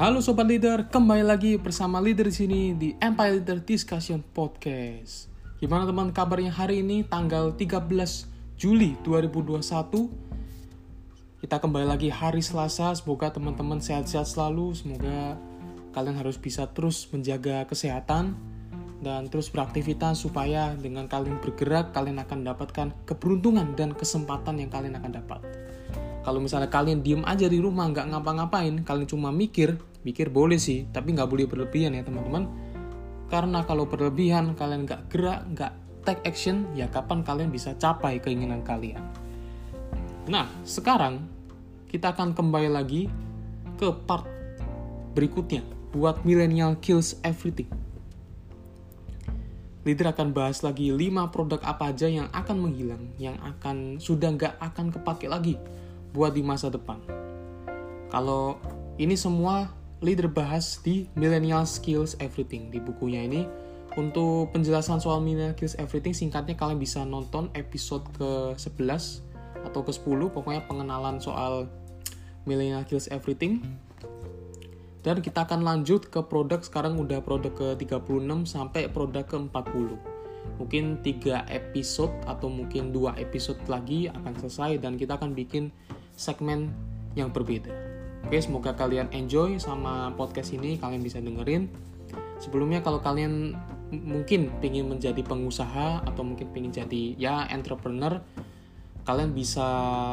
Halo sobat leader, kembali lagi bersama leader di sini di Empire Leader Discussion Podcast. Gimana teman kabarnya hari ini tanggal 13 Juli 2021? Kita kembali lagi hari Selasa, semoga teman-teman sehat-sehat selalu, semoga kalian harus bisa terus menjaga kesehatan dan terus beraktivitas supaya dengan kalian bergerak kalian akan mendapatkan keberuntungan dan kesempatan yang kalian akan dapat. Kalau misalnya kalian diem aja di rumah nggak ngapa-ngapain, kalian cuma mikir, mikir boleh sih, tapi nggak boleh berlebihan ya teman-teman. Karena kalau berlebihan, kalian nggak gerak, nggak take action, ya kapan kalian bisa capai keinginan kalian. Nah, sekarang kita akan kembali lagi ke part berikutnya, buat millennial kills everything. Leader akan bahas lagi 5 produk apa aja yang akan menghilang, yang akan sudah nggak akan kepake lagi buat di masa depan. Kalau ini semua leader bahas di Millennial Skills Everything di bukunya ini. Untuk penjelasan soal Millennial Skills Everything singkatnya kalian bisa nonton episode ke-11 atau ke-10 pokoknya pengenalan soal Millennial Skills Everything. Dan kita akan lanjut ke produk sekarang udah produk ke-36 sampai produk ke-40 mungkin tiga episode atau mungkin dua episode lagi akan selesai dan kita akan bikin segmen yang berbeda. Oke, semoga kalian enjoy sama podcast ini, kalian bisa dengerin. Sebelumnya kalau kalian mungkin ingin menjadi pengusaha atau mungkin ingin jadi ya entrepreneur, kalian bisa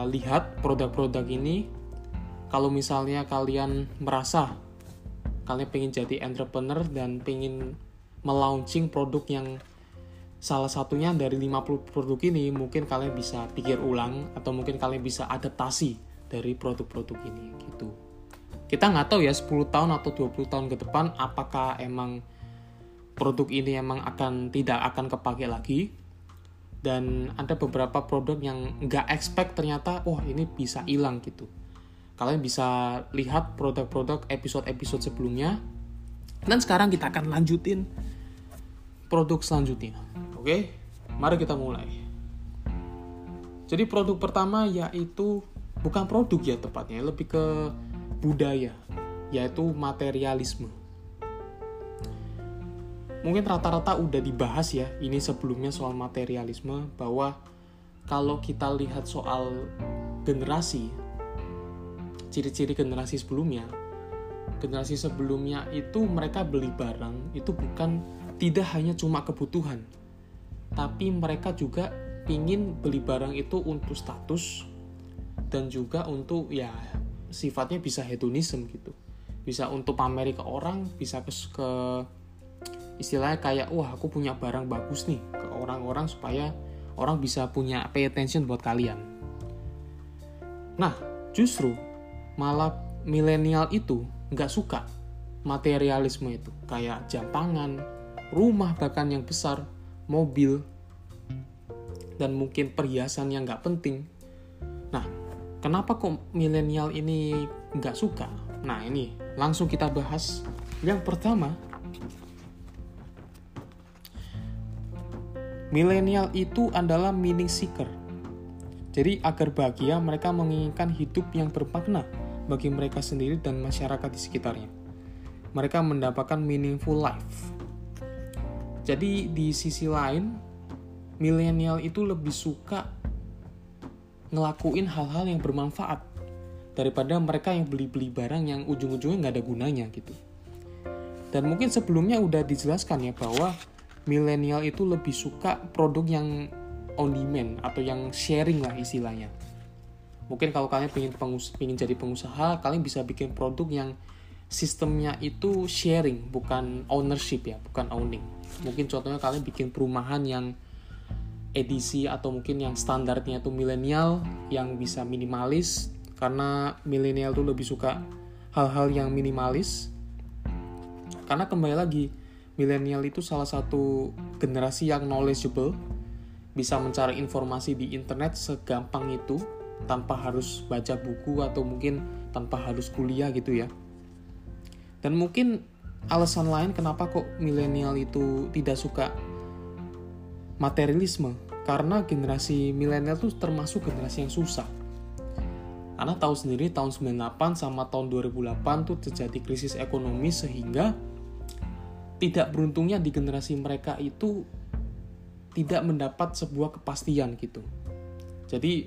lihat produk-produk ini. Kalau misalnya kalian merasa kalian ingin jadi entrepreneur dan ingin melaunching produk yang salah satunya dari 50 produk ini mungkin kalian bisa pikir ulang atau mungkin kalian bisa adaptasi dari produk-produk ini gitu. Kita nggak tahu ya 10 tahun atau 20 tahun ke depan apakah emang produk ini emang akan tidak akan kepake lagi dan ada beberapa produk yang nggak expect ternyata wah ini bisa hilang gitu. Kalian bisa lihat produk-produk episode-episode sebelumnya dan sekarang kita akan lanjutin produk selanjutnya. Oke, mari kita mulai. Jadi produk pertama yaitu bukan produk ya tepatnya, lebih ke budaya, yaitu materialisme. Mungkin rata-rata udah dibahas ya, ini sebelumnya soal materialisme bahwa kalau kita lihat soal generasi, ciri-ciri generasi sebelumnya, generasi sebelumnya itu mereka beli barang itu bukan tidak hanya cuma kebutuhan, tapi mereka juga ingin beli barang itu untuk status dan juga untuk ya sifatnya bisa hedonism gitu. Bisa untuk pamer ke orang bisa ke, ke istilahnya kayak wah aku punya barang bagus nih ke orang-orang supaya orang bisa punya pay attention buat kalian. Nah justru malah milenial itu nggak suka materialisme itu. Kayak jam tangan rumah bahkan yang besar mobil, dan mungkin perhiasan yang nggak penting. Nah, kenapa kok milenial ini nggak suka? Nah, ini langsung kita bahas. Yang pertama, milenial itu adalah meaning seeker. Jadi, agar bahagia, mereka menginginkan hidup yang bermakna bagi mereka sendiri dan masyarakat di sekitarnya. Mereka mendapatkan meaningful life jadi di sisi lain, milenial itu lebih suka ngelakuin hal-hal yang bermanfaat daripada mereka yang beli-beli barang yang ujung-ujungnya nggak ada gunanya gitu. Dan mungkin sebelumnya udah dijelaskan ya bahwa milenial itu lebih suka produk yang on demand atau yang sharing lah istilahnya. Mungkin kalau kalian pengen, pengus pengen jadi pengusaha, kalian bisa bikin produk yang sistemnya itu sharing, bukan ownership ya, bukan owning mungkin contohnya kalian bikin perumahan yang edisi atau mungkin yang standarnya itu milenial yang bisa minimalis karena milenial tuh lebih suka hal-hal yang minimalis. Karena kembali lagi milenial itu salah satu generasi yang knowledgeable bisa mencari informasi di internet segampang itu tanpa harus baca buku atau mungkin tanpa harus kuliah gitu ya. Dan mungkin alasan lain kenapa kok milenial itu tidak suka materialisme karena generasi milenial itu termasuk generasi yang susah Karena tahu sendiri tahun 98 sama tahun 2008 tuh terjadi krisis ekonomi sehingga tidak beruntungnya di generasi mereka itu tidak mendapat sebuah kepastian gitu. Jadi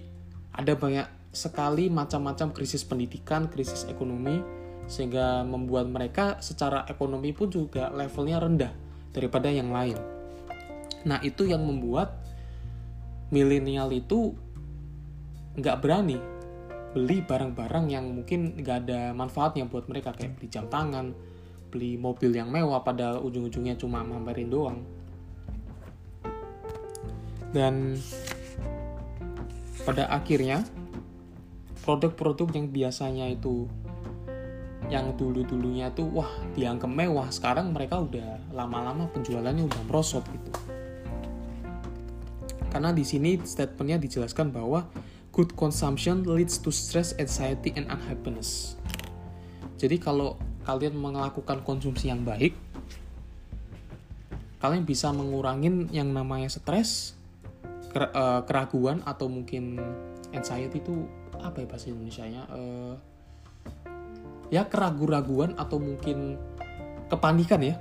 ada banyak sekali macam-macam krisis pendidikan, krisis ekonomi sehingga membuat mereka secara ekonomi pun juga levelnya rendah daripada yang lain. Nah itu yang membuat milenial itu nggak berani beli barang-barang yang mungkin nggak ada manfaatnya buat mereka kayak beli jam tangan, beli mobil yang mewah pada ujung-ujungnya cuma mamparin doang. Dan pada akhirnya produk-produk yang biasanya itu yang dulu-dulunya tuh wah dianggap mewah sekarang mereka udah lama-lama penjualannya udah merosot gitu karena di sini statementnya dijelaskan bahwa good consumption leads to stress, anxiety, and unhappiness. Jadi kalau kalian melakukan konsumsi yang baik, kalian bisa mengurangi yang namanya stres, eh, keraguan atau mungkin anxiety itu apa ya bahasa Indonesia-nya? Uh, ya keraguan-raguan atau mungkin kepanikan ya,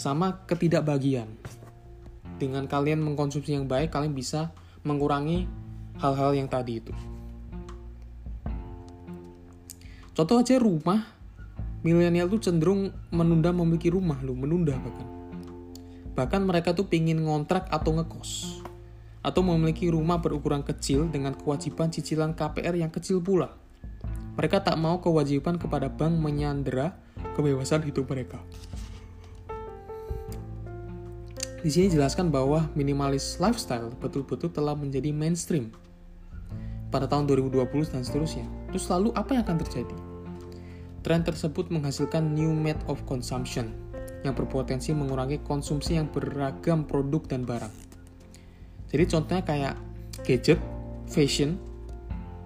sama ketidakbahagiaan dengan kalian mengkonsumsi yang baik, kalian bisa mengurangi hal-hal yang tadi itu. Contoh aja rumah, milenial tuh cenderung menunda memiliki rumah loh, menunda bahkan. Bahkan mereka tuh pingin ngontrak atau ngekos. Atau memiliki rumah berukuran kecil dengan kewajiban cicilan KPR yang kecil pula. Mereka tak mau kewajiban kepada bank menyandera kebebasan hidup mereka. Di sini jelaskan bahwa minimalis lifestyle betul-betul telah menjadi mainstream pada tahun 2020 dan seterusnya. Terus lalu apa yang akan terjadi? Tren tersebut menghasilkan new mode of consumption yang berpotensi mengurangi konsumsi yang beragam produk dan barang. Jadi contohnya kayak gadget, fashion,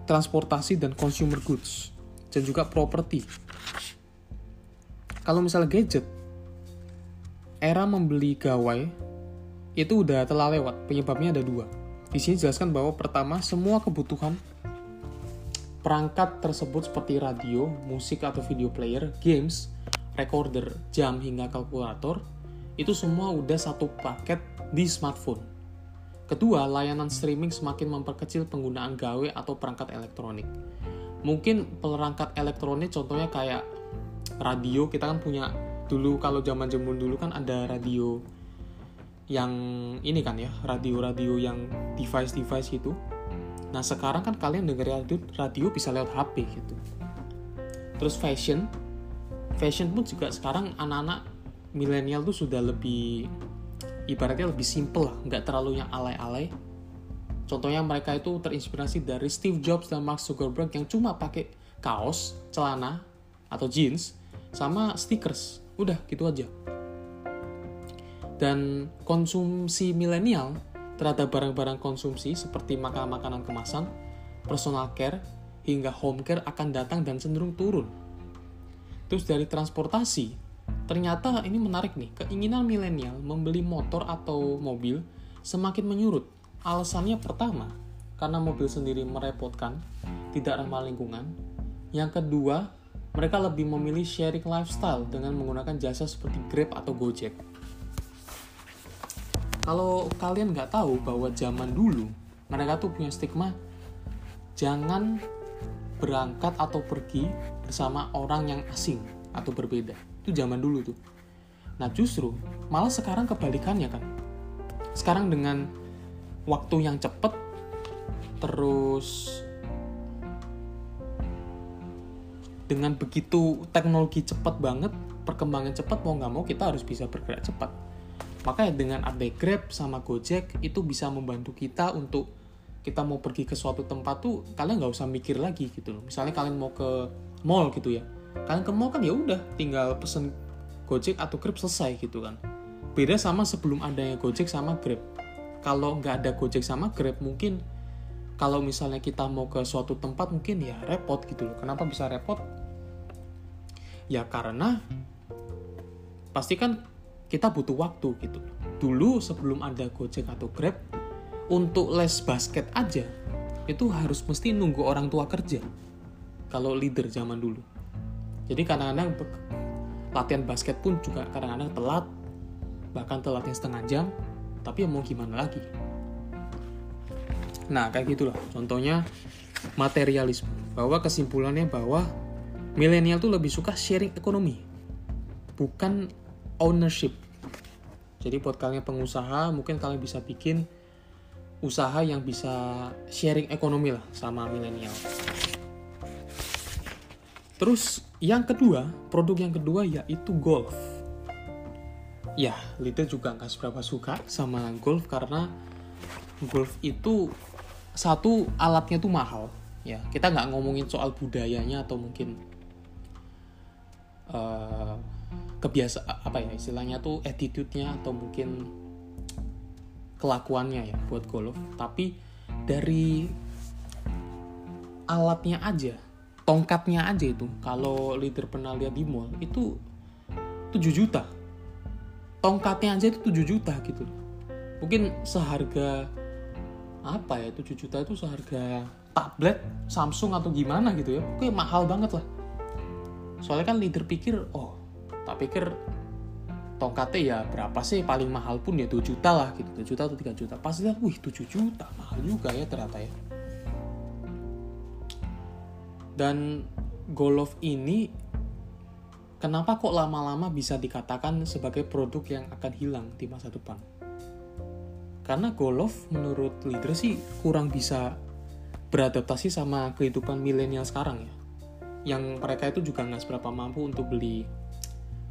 transportasi dan consumer goods, dan juga properti. Kalau misalnya gadget, era membeli gawai itu udah telah lewat. Penyebabnya ada dua. Di sini jelaskan bahwa pertama, semua kebutuhan perangkat tersebut seperti radio, musik atau video player, games, recorder, jam hingga kalkulator itu semua udah satu paket di smartphone. Kedua, layanan streaming semakin memperkecil penggunaan gawe atau perangkat elektronik. Mungkin perangkat elektronik contohnya kayak radio, kita kan punya dulu kalau zaman zaman dulu kan ada radio yang ini kan ya radio-radio yang device-device itu nah sekarang kan kalian denger radio, radio bisa lewat HP gitu. Terus fashion fashion pun juga sekarang anak-anak milenial tuh sudah lebih ibaratnya lebih simple lah nggak terlalu yang alay-alay. Contohnya mereka itu terinspirasi dari Steve Jobs dan Mark Zuckerberg yang cuma pakai kaos celana atau jeans sama stickers. Udah gitu aja dan konsumsi milenial terhadap barang-barang konsumsi seperti makanan-makanan kemasan, personal care, hingga home care akan datang dan cenderung turun. Terus dari transportasi, ternyata ini menarik nih, keinginan milenial membeli motor atau mobil semakin menyurut. Alasannya pertama, karena mobil sendiri merepotkan, tidak ramah lingkungan. Yang kedua, mereka lebih memilih sharing lifestyle dengan menggunakan jasa seperti Grab atau Gojek kalau kalian nggak tahu bahwa zaman dulu mereka tuh punya stigma jangan berangkat atau pergi bersama orang yang asing atau berbeda. Itu zaman dulu tuh. Nah justru malah sekarang kebalikannya kan sekarang dengan waktu yang cepet terus dengan begitu teknologi cepat banget perkembangan cepat mau nggak mau kita harus bisa bergerak cepat Makanya dengan ada Grab sama Gojek itu bisa membantu kita untuk kita mau pergi ke suatu tempat tuh kalian nggak usah mikir lagi gitu loh. Misalnya kalian mau ke mall gitu ya, kalian ke mall kan ya udah tinggal pesen Gojek atau Grab selesai gitu kan. Beda sama sebelum adanya Gojek sama Grab. Kalau nggak ada Gojek sama Grab mungkin kalau misalnya kita mau ke suatu tempat mungkin ya repot gitu loh. Kenapa bisa repot? Ya karena pasti kan kita butuh waktu gitu. Dulu sebelum ada Gojek atau Grab, untuk les basket aja itu harus mesti nunggu orang tua kerja. kalau leader zaman dulu jadi kadang-kadang latihan basket pun juga kadang-kadang telat bahkan telatnya setengah jam tapi mau gimana lagi nah kayak gitulah contohnya materialisme bahwa kesimpulannya bahwa milenial tuh lebih suka sharing ekonomi bukan ownership. Jadi buat kalian pengusaha mungkin kalian bisa bikin usaha yang bisa sharing ekonomi lah sama milenial. Terus yang kedua produk yang kedua yaitu golf. Ya Lita juga nggak seberapa suka sama golf karena golf itu satu alatnya tuh mahal. Ya kita nggak ngomongin soal budayanya atau mungkin uh, kebiasa apa ya istilahnya tuh attitude-nya atau mungkin kelakuannya ya buat golf. Tapi dari alatnya aja tongkatnya aja itu kalau leader pernah lihat di mall itu 7 juta. Tongkatnya aja itu 7 juta gitu. Mungkin seharga apa ya 7 juta itu seharga tablet Samsung atau gimana gitu ya. Oke mahal banget lah. Soalnya kan leader pikir oh tak pikir tongkatnya ya berapa sih? Paling mahal pun ya 2 juta lah gitu. 2 juta atau 3 juta. Pas lihat wih 7 juta. Mahal juga ya ternyata ya. Dan Golf ini kenapa kok lama-lama bisa dikatakan sebagai produk yang akan hilang di masa depan? Karena Golf menurut leader sih kurang bisa beradaptasi sama kehidupan milenial sekarang ya. Yang mereka itu juga nggak seberapa mampu untuk beli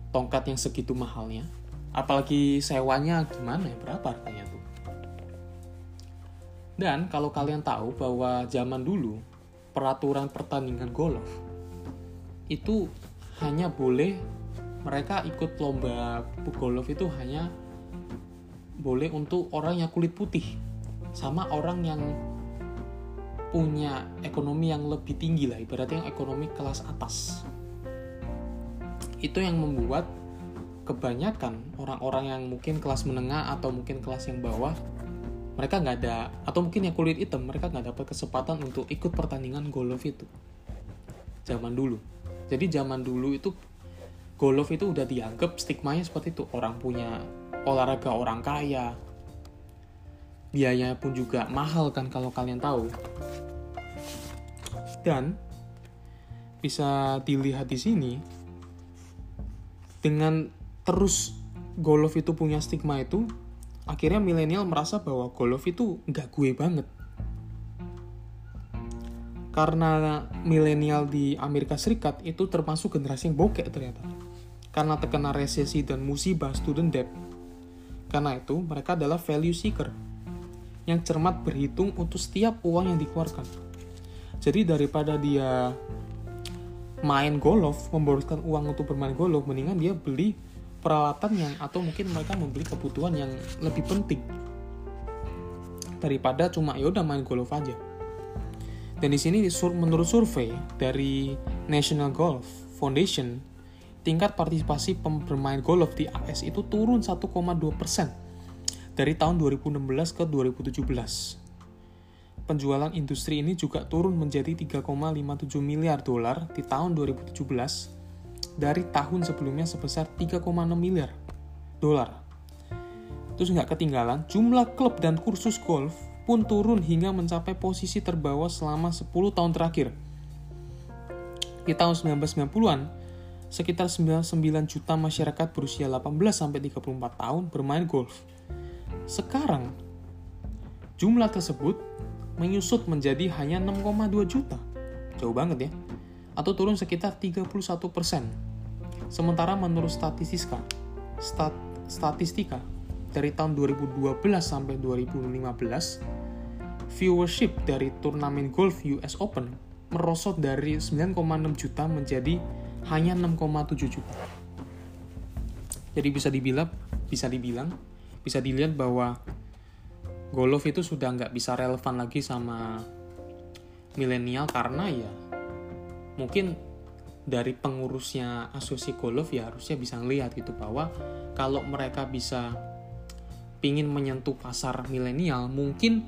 tongkat yang segitu mahalnya. Apalagi sewanya gimana ya, berapa harganya tuh. Dan kalau kalian tahu bahwa zaman dulu peraturan pertandingan golf itu hanya boleh mereka ikut lomba golf itu hanya boleh untuk orang yang kulit putih sama orang yang punya ekonomi yang lebih tinggi lah ibaratnya yang ekonomi kelas atas itu yang membuat kebanyakan orang-orang yang mungkin kelas menengah atau mungkin kelas yang bawah mereka nggak ada atau mungkin yang kulit hitam mereka nggak dapat kesempatan untuk ikut pertandingan golf itu zaman dulu jadi zaman dulu itu golf itu udah dianggap stigmanya seperti itu. Orang punya olahraga orang kaya. Biayanya pun juga mahal kan kalau kalian tahu. Dan bisa dilihat di sini dengan terus golf itu punya stigma itu akhirnya milenial merasa bahwa golf itu nggak gue banget karena milenial di Amerika Serikat itu termasuk generasi yang bokek ternyata. Karena terkena resesi dan musibah student debt. Karena itu, mereka adalah value seeker yang cermat berhitung untuk setiap uang yang dikeluarkan. Jadi daripada dia main golf, memboroskan uang untuk bermain golf, mendingan dia beli peralatan yang atau mungkin mereka membeli kebutuhan yang lebih penting daripada cuma ya udah main golf aja. Dan di sini menurut survei dari National Golf Foundation, tingkat partisipasi pemain golf di AS itu turun 1,2 persen dari tahun 2016 ke 2017. Penjualan industri ini juga turun menjadi 3,57 miliar dolar di tahun 2017 dari tahun sebelumnya sebesar 3,6 miliar dolar. Terus nggak ketinggalan, jumlah klub dan kursus golf pun turun hingga mencapai posisi terbawah selama 10 tahun terakhir. Di tahun 1990-an, sekitar 99 juta masyarakat berusia 18-34 tahun bermain golf. Sekarang, jumlah tersebut menyusut menjadi hanya 6,2 juta. Jauh banget ya. Atau turun sekitar 31 persen. Sementara menurut statistika, stat, statistika dari tahun 2012 sampai 2015, viewership dari turnamen golf US Open merosot dari 9,6 juta menjadi hanya 6,7 juta. Jadi bisa dibilang, bisa dibilang, bisa dilihat bahwa golf itu sudah nggak bisa relevan lagi sama milenial karena ya mungkin dari pengurusnya asosiasi golf ya harusnya bisa ngelihat gitu bahwa kalau mereka bisa pingin menyentuh pasar milenial mungkin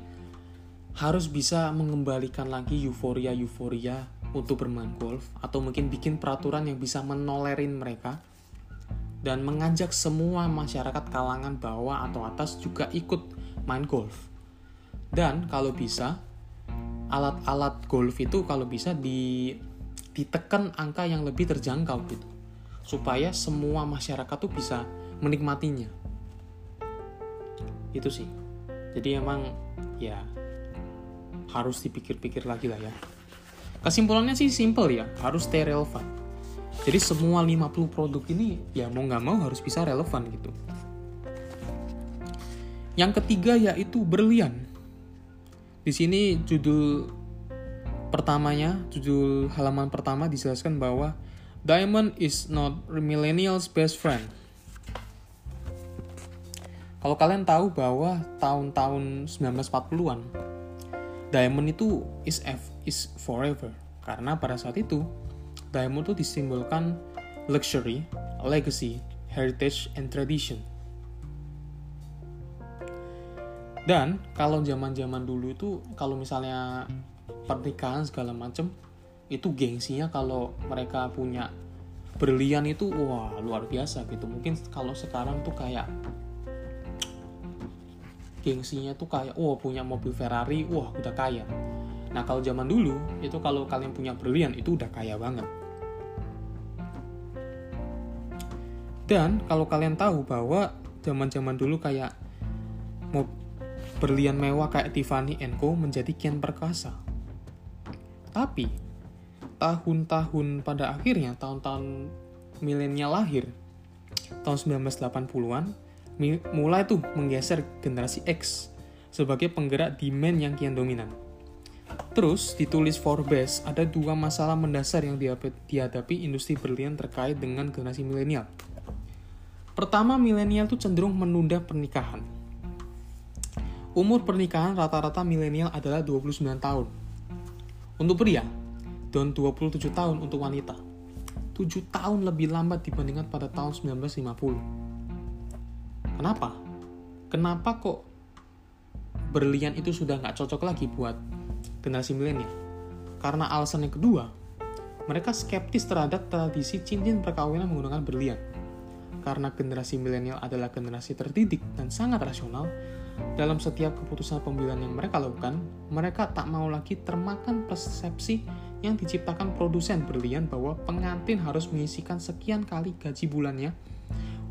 harus bisa mengembalikan lagi euforia-euforia untuk bermain golf atau mungkin bikin peraturan yang bisa menolerin mereka dan mengajak semua masyarakat kalangan bawah atau atas juga ikut main golf. Dan kalau bisa alat-alat golf itu kalau bisa di ditekan angka yang lebih terjangkau gitu. Supaya semua masyarakat tuh bisa menikmatinya. Itu sih. Jadi emang ya harus dipikir-pikir lagi lah ya. Kesimpulannya sih simple ya, harus stay relevan. Jadi semua 50 produk ini ya mau nggak mau harus bisa relevan gitu. Yang ketiga yaitu berlian. Di sini judul pertamanya, judul halaman pertama dijelaskan bahwa diamond is not millennials best friend. Kalau kalian tahu bahwa tahun-tahun 1940-an diamond itu is F is forever karena pada saat itu diamond itu disimbolkan luxury, legacy, heritage, and tradition. Dan kalau zaman-zaman dulu itu kalau misalnya pernikahan segala macem itu gengsinya kalau mereka punya berlian itu wah luar biasa gitu. Mungkin kalau sekarang tuh kayak gengsinya tuh kayak wah punya mobil Ferrari, wah udah kaya. Nah kalau zaman dulu itu kalau kalian punya berlian itu udah kaya banget. Dan kalau kalian tahu bahwa zaman-zaman dulu kayak mau berlian mewah kayak Tiffany Co menjadi kian perkasa. Tapi tahun-tahun pada akhirnya tahun-tahun milenial lahir tahun 1980-an mulai tuh menggeser generasi X sebagai penggerak demand yang kian dominan. Terus, ditulis Forbes, ada dua masalah mendasar yang dihadapi industri berlian terkait dengan generasi milenial. Pertama, milenial tuh cenderung menunda pernikahan. Umur pernikahan rata-rata milenial adalah 29 tahun. Untuk pria, dan 27 tahun untuk wanita. 7 tahun lebih lambat dibandingkan pada tahun 1950. Kenapa? Kenapa kok berlian itu sudah nggak cocok lagi buat generasi milenial? Karena alasan yang kedua, mereka skeptis terhadap tradisi cincin perkawinan menggunakan berlian. Karena generasi milenial adalah generasi terdidik dan sangat rasional, dalam setiap keputusan pemilihan yang mereka lakukan, mereka tak mau lagi termakan persepsi yang diciptakan produsen berlian bahwa pengantin harus mengisikan sekian kali gaji bulannya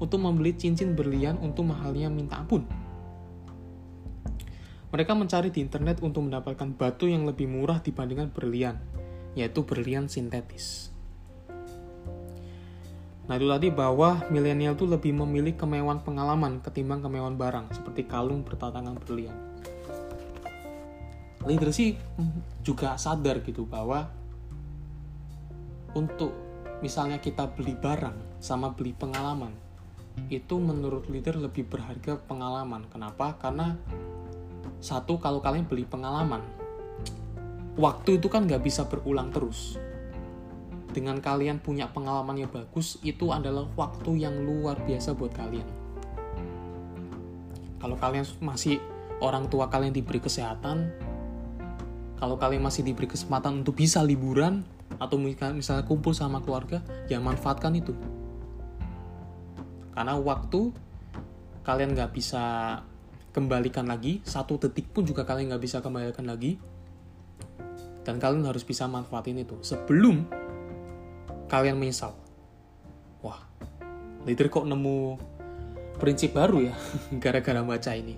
untuk membeli cincin berlian untuk mahalnya minta ampun. Mereka mencari di internet untuk mendapatkan batu yang lebih murah dibandingkan berlian, yaitu berlian sintetis. Nah itu tadi bahwa milenial itu lebih memilih kemewahan pengalaman ketimbang kemewahan barang, seperti kalung bertatangan berlian. Sih juga sadar gitu bahwa untuk misalnya kita beli barang sama beli pengalaman, itu menurut leader lebih berharga pengalaman. Kenapa? Karena satu kalau kalian beli pengalaman, waktu itu kan nggak bisa berulang terus. Dengan kalian punya pengalaman yang bagus, itu adalah waktu yang luar biasa buat kalian. Kalau kalian masih orang tua kalian diberi kesehatan, kalau kalian masih diberi kesempatan untuk bisa liburan atau misalnya kumpul sama keluarga, ya manfaatkan itu karena waktu kalian nggak bisa kembalikan lagi satu detik pun juga kalian nggak bisa kembalikan lagi dan kalian harus bisa manfaatin itu sebelum kalian menyesal. Wah leader kok nemu prinsip baru ya gara-gara baca ini?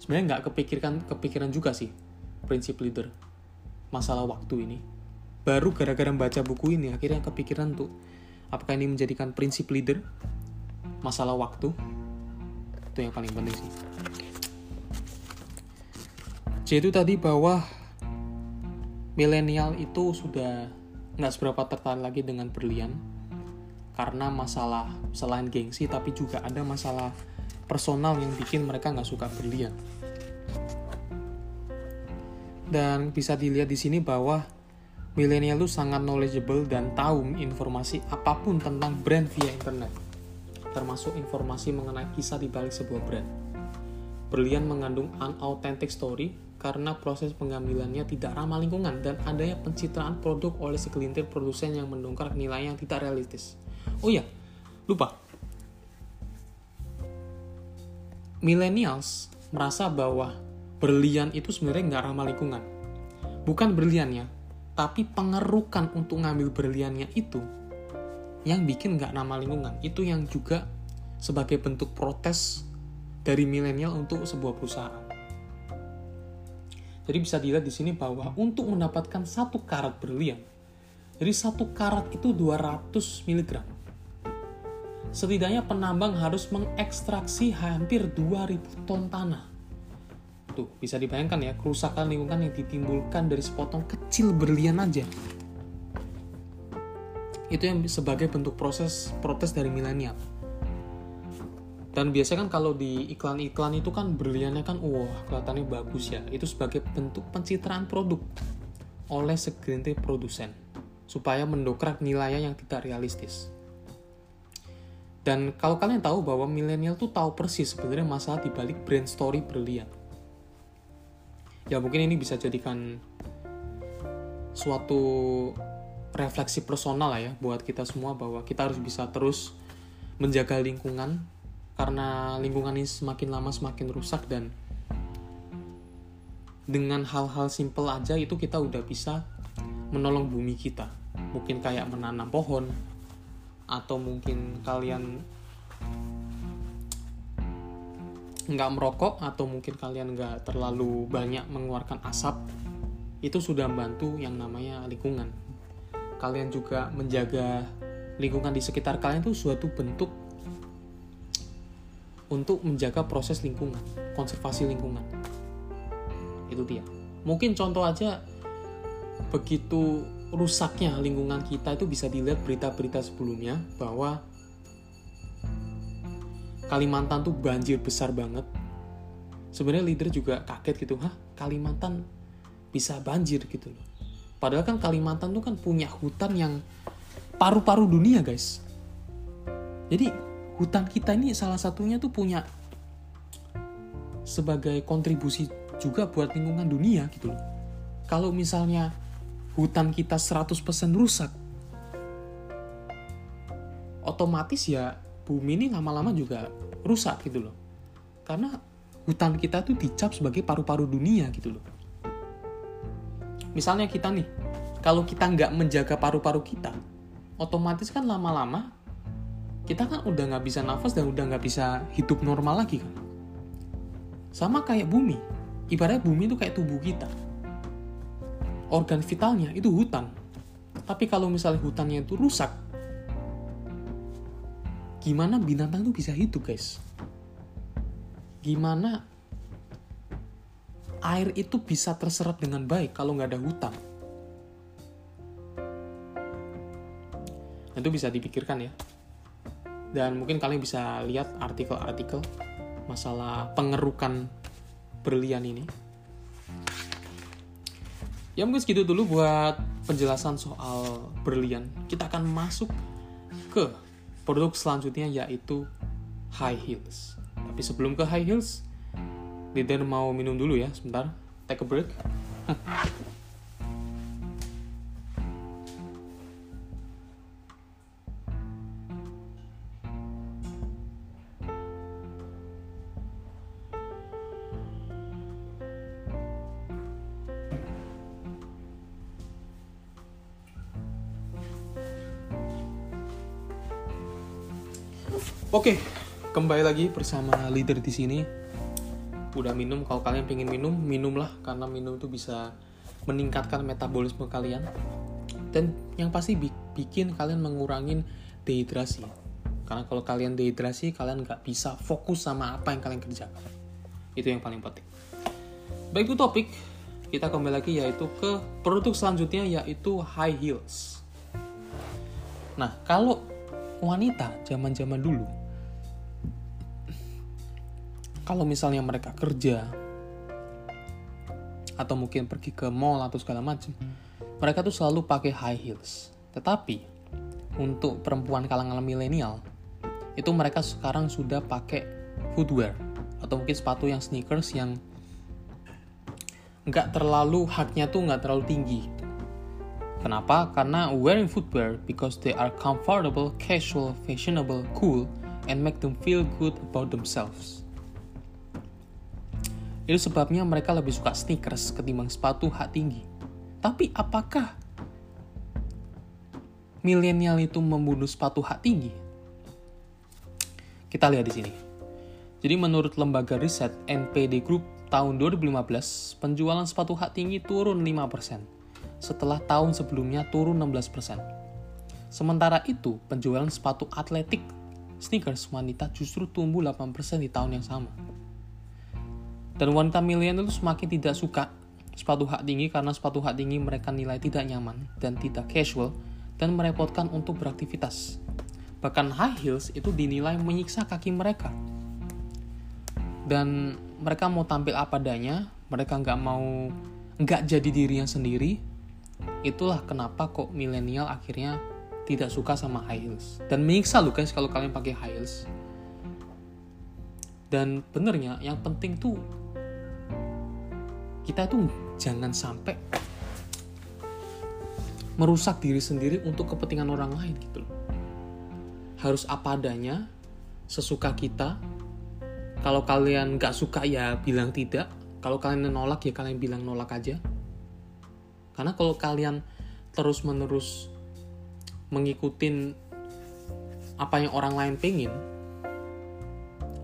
Sebenarnya nggak kepikirkan kepikiran juga sih prinsip leader masalah waktu ini. Baru gara-gara baca buku ini akhirnya kepikiran tuh apakah ini menjadikan prinsip leader masalah waktu? Itu yang paling penting sih. Jadi tadi bahwa milenial itu sudah nggak seberapa tertarik lagi dengan berlian. Karena masalah selain gengsi tapi juga ada masalah personal yang bikin mereka nggak suka berlian. Dan bisa dilihat di sini bahwa milenial itu sangat knowledgeable dan tahu informasi apa pun tentang brand via internet, termasuk informasi mengenai kisah di balik sebuah brand. Berlian mengandung unauthentic story karena proses pengambilannya tidak ramah lingkungan dan adanya pencitraan produk oleh segelintir produsen yang mendongkrak nilai yang tidak realistis. Oh ya, lupa. Millennials merasa bahwa berlian itu sebenarnya nggak ramah lingkungan. Bukan berliannya, tapi pengerukan untuk ngambil berliannya itu yang bikin nggak ramah lingkungan. Itu yang juga sebagai bentuk protes dari milenial untuk sebuah perusahaan. Jadi bisa dilihat di sini bahwa untuk mendapatkan satu karat berlian, jadi satu karat itu 200 mg. Setidaknya penambang harus mengekstraksi hampir 2000 ton tanah. Tuh, bisa dibayangkan ya, kerusakan lingkungan yang ditimbulkan dari sepotong kecil berlian aja. Itu yang sebagai bentuk proses protes dari milenial dan biasanya kan kalau di iklan-iklan itu kan berliannya kan wah kelihatannya bagus ya. Itu sebagai bentuk pencitraan produk oleh segelintir produsen supaya mendokrak nilainya yang tidak realistis. Dan kalau kalian tahu bahwa milenial tuh tahu persis sebenarnya masalah di balik brand story berlian. Ya mungkin ini bisa jadikan suatu refleksi personal lah ya buat kita semua bahwa kita harus bisa terus menjaga lingkungan karena lingkungan ini semakin lama semakin rusak dan dengan hal-hal simple aja itu kita udah bisa menolong bumi kita. Mungkin kayak menanam pohon atau mungkin kalian nggak merokok atau mungkin kalian nggak terlalu banyak mengeluarkan asap itu sudah membantu yang namanya lingkungan. Kalian juga menjaga lingkungan di sekitar kalian itu suatu bentuk untuk menjaga proses lingkungan, konservasi lingkungan. Itu dia. Mungkin contoh aja begitu rusaknya lingkungan kita itu bisa dilihat berita-berita sebelumnya bahwa Kalimantan tuh banjir besar banget. Sebenarnya leader juga kaget gitu, hah Kalimantan bisa banjir gitu loh. Padahal kan Kalimantan tuh kan punya hutan yang paru-paru dunia guys. Jadi hutan kita ini salah satunya tuh punya sebagai kontribusi juga buat lingkungan dunia gitu loh. Kalau misalnya hutan kita 100% rusak, otomatis ya bumi ini lama-lama juga rusak gitu loh. Karena hutan kita tuh dicap sebagai paru-paru dunia gitu loh. Misalnya kita nih, kalau kita nggak menjaga paru-paru kita, otomatis kan lama-lama kita kan udah nggak bisa nafas dan udah nggak bisa hidup normal lagi kan? Sama kayak bumi. Ibaratnya bumi itu kayak tubuh kita. Organ vitalnya itu hutan. Tapi kalau misalnya hutannya itu rusak gimana binatang itu bisa hidup guys? Gimana air itu bisa terserap dengan baik kalau nggak ada hutan? Itu bisa dipikirkan ya dan mungkin kalian bisa lihat artikel-artikel masalah pengerukan berlian ini. Ya mungkin segitu dulu buat penjelasan soal berlian. Kita akan masuk ke produk selanjutnya yaitu high heels. Tapi sebelum ke high heels Leader mau minum dulu ya sebentar. Take a break Oke, kembali lagi bersama leader di sini. Udah minum, kalau kalian pengen minum, minumlah karena minum itu bisa meningkatkan metabolisme kalian. Dan yang pasti bikin kalian mengurangin dehidrasi. Karena kalau kalian dehidrasi, kalian nggak bisa fokus sama apa yang kalian kerjakan. Itu yang paling penting. Baik itu topik, kita kembali lagi yaitu ke produk selanjutnya yaitu high heels. Nah, kalau wanita zaman-zaman dulu kalau misalnya mereka kerja atau mungkin pergi ke mall atau segala macam, mereka tuh selalu pakai high heels. Tetapi untuk perempuan kalangan milenial itu mereka sekarang sudah pakai footwear atau mungkin sepatu yang sneakers yang nggak terlalu haknya tuh nggak terlalu tinggi. Kenapa? Karena wearing footwear because they are comfortable, casual, fashionable, cool, and make them feel good about themselves. Itu sebabnya mereka lebih suka sneakers ketimbang sepatu hak tinggi. Tapi apakah milenial itu membunuh sepatu hak tinggi? Kita lihat di sini. Jadi menurut lembaga riset NPD Group tahun 2015, penjualan sepatu hak tinggi turun 5%, setelah tahun sebelumnya turun 16%. Sementara itu, penjualan sepatu atletik sneakers wanita justru tumbuh 8% di tahun yang sama. Dan wanita milenial itu semakin tidak suka sepatu hak tinggi karena sepatu hak tinggi mereka nilai tidak nyaman dan tidak casual dan merepotkan untuk beraktivitas. Bahkan high heels itu dinilai menyiksa kaki mereka. Dan mereka mau tampil apa adanya, mereka nggak mau nggak jadi dirinya sendiri. Itulah kenapa kok milenial akhirnya tidak suka sama high heels. Dan menyiksa loh guys kalau kalian pakai high heels. Dan benernya yang penting tuh kita tuh jangan sampai merusak diri sendiri untuk kepentingan orang lain gitu loh. Harus apa adanya, sesuka kita. Kalau kalian nggak suka ya bilang tidak. Kalau kalian nolak ya kalian bilang nolak aja. Karena kalau kalian terus menerus mengikutin apa yang orang lain pengen,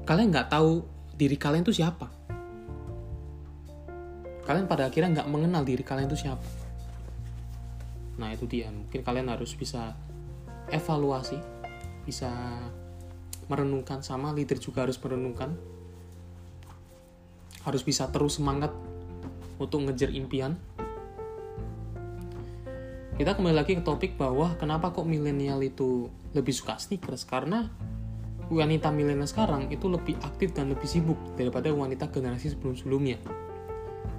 kalian nggak tahu diri kalian itu siapa kalian pada akhirnya nggak mengenal diri kalian itu siapa. Nah itu dia. Mungkin kalian harus bisa evaluasi bisa merenungkan sama leader juga harus merenungkan. Harus bisa terus semangat untuk ngejar impian. Kita kembali lagi ke topik bahwa kenapa kok milenial itu lebih suka sneakers? Karena wanita milenial sekarang itu lebih aktif dan lebih sibuk daripada wanita generasi sebelum-sebelumnya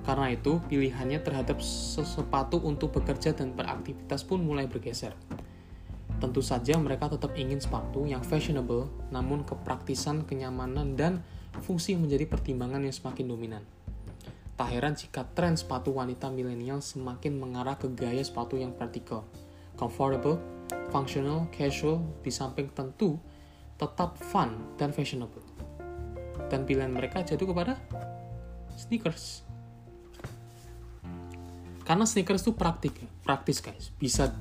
karena itu, pilihannya terhadap sepatu untuk bekerja dan beraktivitas pun mulai bergeser. Tentu saja mereka tetap ingin sepatu yang fashionable, namun kepraktisan, kenyamanan, dan fungsi menjadi pertimbangan yang semakin dominan. Tak heran jika tren sepatu wanita milenial semakin mengarah ke gaya sepatu yang praktikal, comfortable, functional, casual, di samping tentu tetap fun dan fashionable. Dan pilihan mereka jatuh kepada sneakers karena sneakers itu praktik praktis guys. Bisa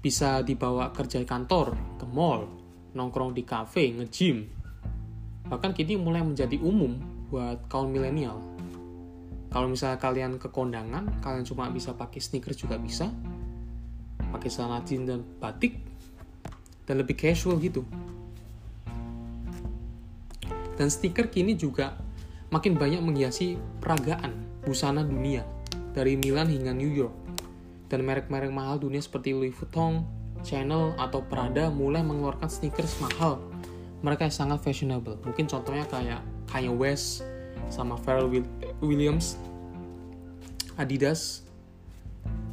bisa dibawa kerja kantor ke mall nongkrong di cafe nge-gym. Bahkan kini mulai menjadi umum buat kaum milenial. Kalau misalnya kalian ke kondangan kalian cuma bisa pakai sneakers juga bisa. Pakai celana jeans dan batik. Dan lebih casual gitu. Dan stiker kini juga makin banyak menghiasi peragaan busana dunia dari Milan hingga New York. Dan merek-merek mahal dunia seperti Louis Vuitton, Chanel, atau Prada mulai mengeluarkan sneakers mahal. Mereka sangat fashionable. Mungkin contohnya kayak Kanye West sama Pharrell Williams, Adidas,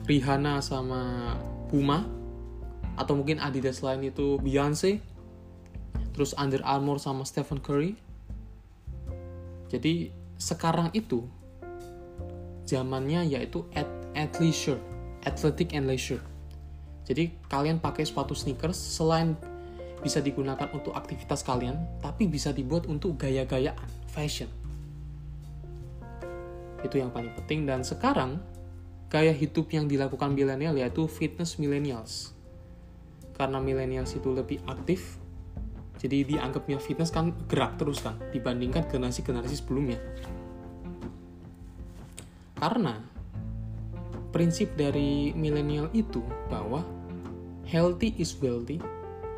Rihanna sama Puma, atau mungkin Adidas lain itu Beyonce, terus Under Armour sama Stephen Curry. Jadi sekarang itu zamannya yaitu at, at leisure, athletic and leisure. Jadi kalian pakai sepatu sneakers selain bisa digunakan untuk aktivitas kalian, tapi bisa dibuat untuk gaya-gayaan, fashion. Itu yang paling penting dan sekarang gaya hidup yang dilakukan milenial yaitu fitness millennials. Karena millennials itu lebih aktif, jadi dianggapnya fitness kan gerak terus kan dibandingkan generasi-generasi sebelumnya. Karena prinsip dari milenial itu bahwa healthy is wealthy,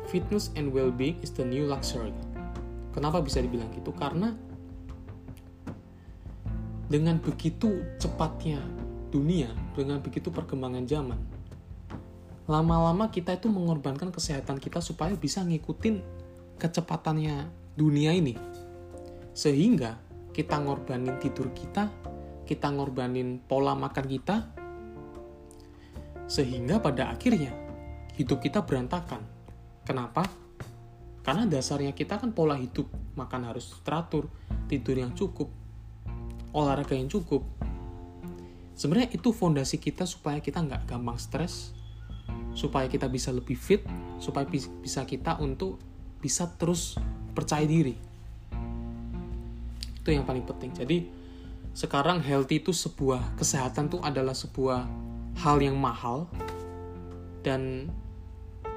fitness and well-being is the new luxury. Kenapa bisa dibilang gitu? Karena dengan begitu cepatnya dunia, dengan begitu perkembangan zaman, lama-lama kita itu mengorbankan kesehatan kita supaya bisa ngikutin kecepatannya dunia ini. Sehingga kita ngorbanin tidur kita, kita ngorbanin pola makan kita, sehingga pada akhirnya hidup kita berantakan. Kenapa? Karena dasarnya kita kan pola hidup, makan harus teratur, tidur yang cukup, olahraga yang cukup, sebenarnya itu fondasi kita supaya kita nggak gampang stres supaya kita bisa lebih fit supaya bisa kita untuk bisa terus percaya diri itu yang paling penting jadi sekarang healthy itu sebuah kesehatan itu adalah sebuah hal yang mahal dan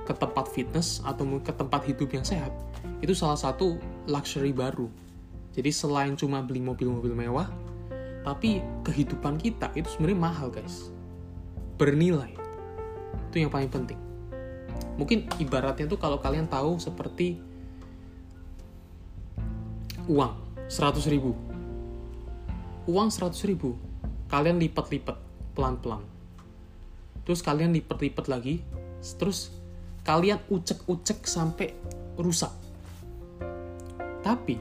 ke tempat fitness atau ke tempat hidup yang sehat itu salah satu luxury baru. Jadi selain cuma beli mobil-mobil mewah tapi kehidupan kita itu sebenarnya mahal guys. Bernilai. Itu yang paling penting. Mungkin ibaratnya tuh kalau kalian tahu seperti uang 100 ribu uang 100 ribu. Kalian lipat-lipat pelan-pelan. Terus kalian lipat-lipat lagi terus kalian ucek-ucek sampai rusak. Tapi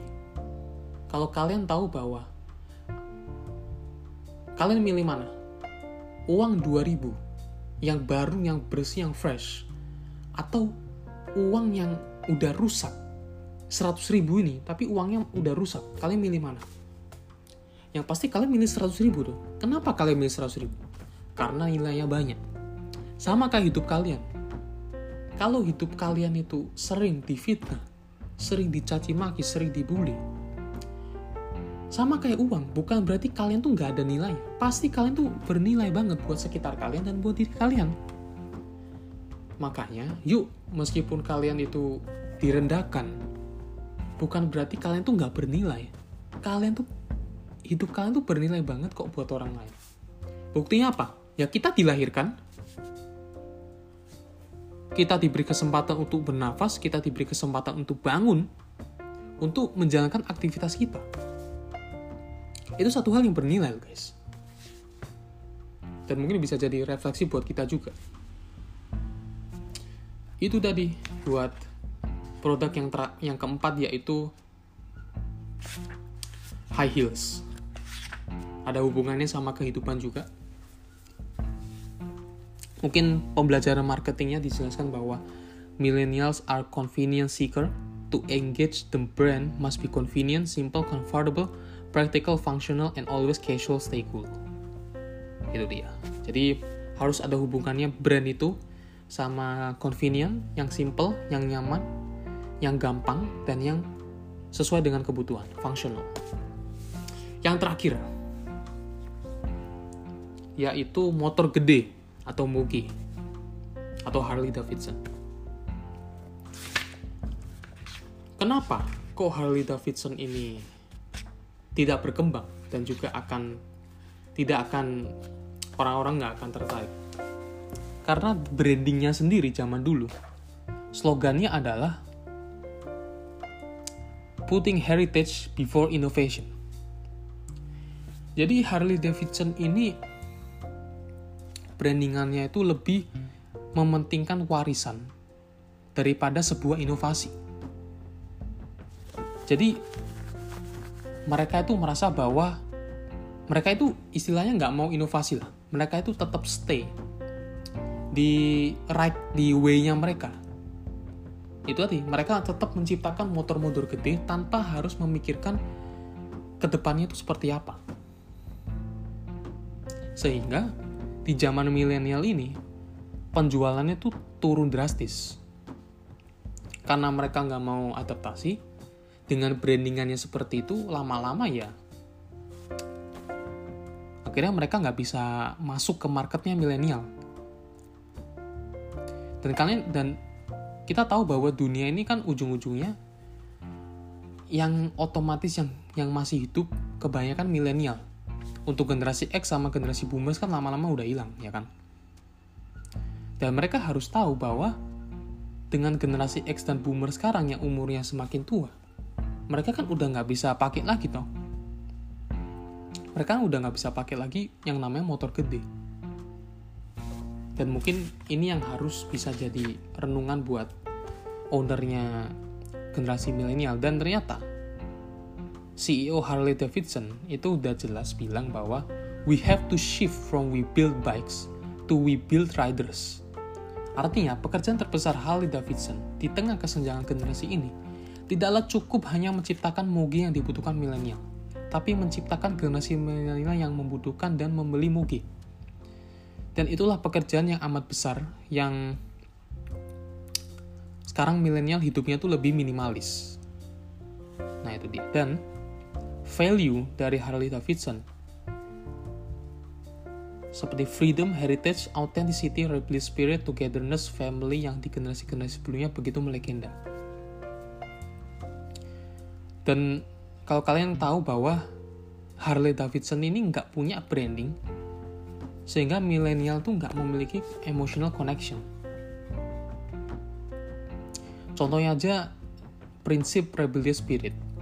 kalau kalian tahu bahwa Kalian milih mana? Uang 2000 yang baru, yang bersih, yang fresh atau uang yang udah rusak? 100 ribu ini tapi uangnya udah rusak. Kalian milih mana yang pasti kalian milih 100 ribu tuh kenapa kalian milih 100 ribu karena nilainya banyak sama kayak hidup kalian kalau hidup kalian itu sering difitnah sering dicaci maki sering dibully sama kayak uang, bukan berarti kalian tuh nggak ada nilai. Pasti kalian tuh bernilai banget buat sekitar kalian dan buat diri kalian. Makanya, yuk, meskipun kalian itu direndahkan, bukan berarti kalian tuh nggak bernilai. Kalian tuh, hidup kalian tuh bernilai banget kok buat orang lain. Buktinya apa? Ya kita dilahirkan, kita diberi kesempatan untuk bernafas, kita diberi kesempatan untuk bangun, untuk menjalankan aktivitas kita. Itu satu hal yang bernilai guys. Dan mungkin bisa jadi refleksi buat kita juga. Itu tadi buat produk yang yang keempat yaitu high heels ada hubungannya sama kehidupan juga mungkin pembelajaran marketingnya dijelaskan bahwa millennials are convenience seeker to engage the brand must be convenient, simple, comfortable, practical, functional, and always casual, stay cool. Itu dia. Jadi harus ada hubungannya brand itu sama convenient, yang simple, yang nyaman, yang gampang, dan yang sesuai dengan kebutuhan, functional. Yang terakhir, yaitu motor gede atau Mugi atau Harley Davidson. Kenapa kok Harley Davidson ini tidak berkembang dan juga akan tidak akan orang-orang nggak akan tertarik karena brandingnya sendiri zaman dulu slogannya adalah putting heritage before innovation jadi Harley Davidson ini brandingannya itu lebih mementingkan warisan daripada sebuah inovasi. Jadi mereka itu merasa bahwa mereka itu istilahnya nggak mau inovasi lah. Mereka itu tetap stay di right di way-nya mereka. Itu tadi, mereka tetap menciptakan motor-motor gede tanpa harus memikirkan ke depannya itu seperti apa. Sehingga di zaman milenial ini penjualannya tuh turun drastis. Karena mereka nggak mau adaptasi, dengan brandingannya seperti itu lama-lama ya akhirnya mereka nggak bisa masuk ke marketnya milenial dan kalian dan kita tahu bahwa dunia ini kan ujung-ujungnya yang otomatis yang yang masih hidup kebanyakan milenial untuk generasi X sama generasi boomers kan lama-lama udah hilang ya kan? Dan mereka harus tahu bahwa dengan generasi X dan boomer sekarang yang umurnya semakin tua mereka kan udah nggak bisa pakai lagi toh. Mereka udah nggak bisa pakai lagi yang namanya motor gede. Dan mungkin ini yang harus bisa jadi renungan buat ownernya generasi milenial. Dan ternyata CEO Harley Davidson itu udah jelas bilang bahwa we have to shift from we build bikes to we build riders. Artinya, pekerjaan terbesar Harley Davidson di tengah kesenjangan generasi ini tidaklah cukup hanya menciptakan Mugi yang dibutuhkan milenial, tapi menciptakan generasi milenial yang membutuhkan dan membeli Mugi. Dan itulah pekerjaan yang amat besar yang sekarang milenial hidupnya tuh lebih minimalis. Nah itu dia. Dan value dari Harley Davidson seperti freedom, heritage, authenticity, rebellious spirit, togetherness, family yang di generasi-generasi sebelumnya begitu melegenda. Dan kalau kalian tahu bahwa Harley Davidson ini nggak punya branding, sehingga milenial tuh nggak memiliki emotional connection. Contohnya aja prinsip rebellious spirit.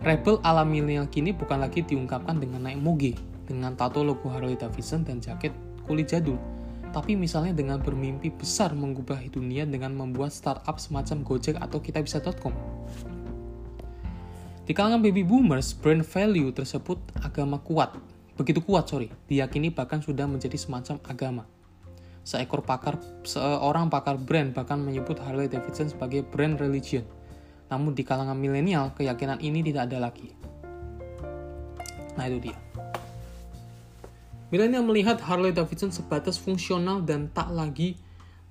Rebel ala milenial kini bukan lagi diungkapkan dengan naik moge, dengan tato logo Harley Davidson dan jaket kulit jadul, tapi misalnya dengan bermimpi besar mengubah dunia dengan membuat startup semacam Gojek atau kitabisa.com. Di kalangan baby boomers, brand value tersebut agama kuat, begitu kuat sorry, diyakini bahkan sudah menjadi semacam agama. Seekor pakar, seorang pakar brand bahkan menyebut Harley Davidson sebagai brand religion. Namun di kalangan milenial, keyakinan ini tidak ada lagi. Nah itu dia. Milenial melihat Harley Davidson sebatas fungsional dan tak lagi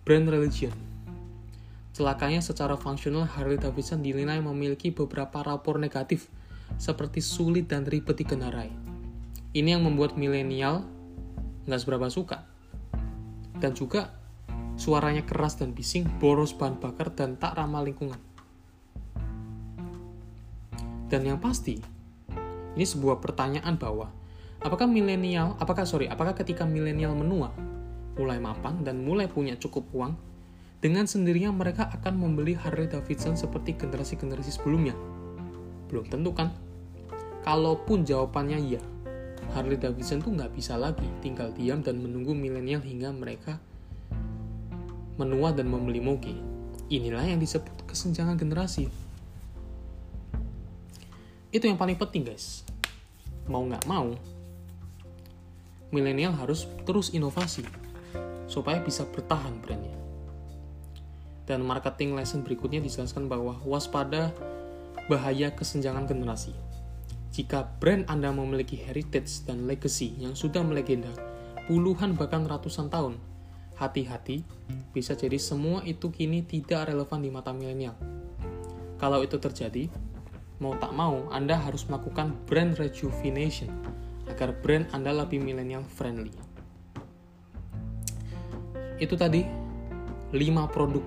brand religion. Celakanya secara fungsional Harley Davidson dinilai memiliki beberapa rapor negatif seperti sulit dan ribet dikendarai. Ini yang membuat milenial nggak seberapa suka. Dan juga suaranya keras dan bising, boros bahan bakar, dan tak ramah lingkungan. Dan yang pasti, ini sebuah pertanyaan bahwa Apakah milenial, apakah sorry, apakah ketika milenial menua, mulai mapan dan mulai punya cukup uang, dengan sendirinya mereka akan membeli Harley Davidson seperti generasi-generasi sebelumnya? Belum tentu kan? Kalaupun jawabannya iya, Harley Davidson tuh nggak bisa lagi tinggal diam dan menunggu milenial hingga mereka menua dan membeli moge. Inilah yang disebut kesenjangan generasi. Itu yang paling penting guys. Mau nggak mau, milenial harus terus inovasi supaya bisa bertahan brandnya. Dan marketing lesson berikutnya dijelaskan bahwa waspada bahaya kesenjangan generasi. Jika brand Anda memiliki heritage dan legacy yang sudah melegenda puluhan bahkan ratusan tahun, hati-hati bisa jadi semua itu kini tidak relevan di mata milenial. Kalau itu terjadi, mau tak mau Anda harus melakukan brand rejuvenation agar brand Anda lebih milenial friendly. Itu tadi 5 produk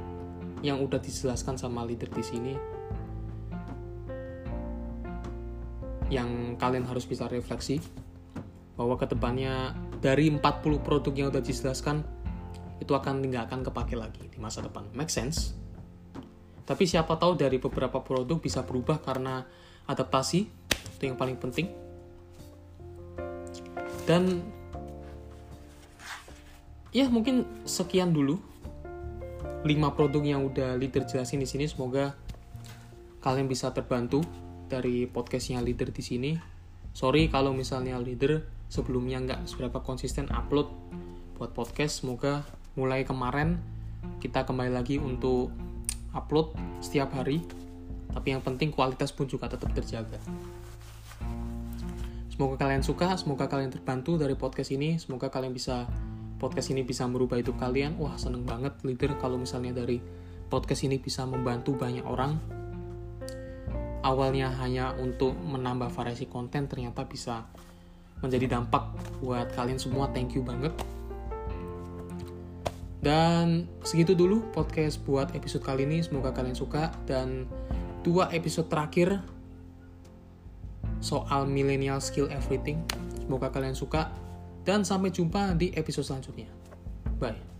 yang udah dijelaskan sama leader di sini yang kalian harus bisa refleksi bahwa ke depannya dari 40 produk yang udah dijelaskan itu akan nggak akan kepake lagi di masa depan. Make sense? Tapi siapa tahu dari beberapa produk bisa berubah karena adaptasi, itu yang paling penting. Dan ya mungkin sekian dulu 5 produk yang udah leader jelasin di sini. Semoga kalian bisa terbantu dari podcastnya leader di sini. Sorry kalau misalnya leader sebelumnya nggak seberapa konsisten upload buat podcast. Semoga mulai kemarin kita kembali lagi untuk upload setiap hari tapi yang penting kualitas pun juga tetap terjaga Semoga kalian suka, semoga kalian terbantu dari podcast ini, semoga kalian bisa podcast ini bisa merubah hidup kalian. Wah, seneng banget leader kalau misalnya dari podcast ini bisa membantu banyak orang. Awalnya hanya untuk menambah variasi konten, ternyata bisa menjadi dampak buat kalian semua. Thank you banget. Dan segitu dulu podcast buat episode kali ini. Semoga kalian suka dan dua episode terakhir soal millennial skill everything. Semoga kalian suka dan sampai jumpa di episode selanjutnya. Bye.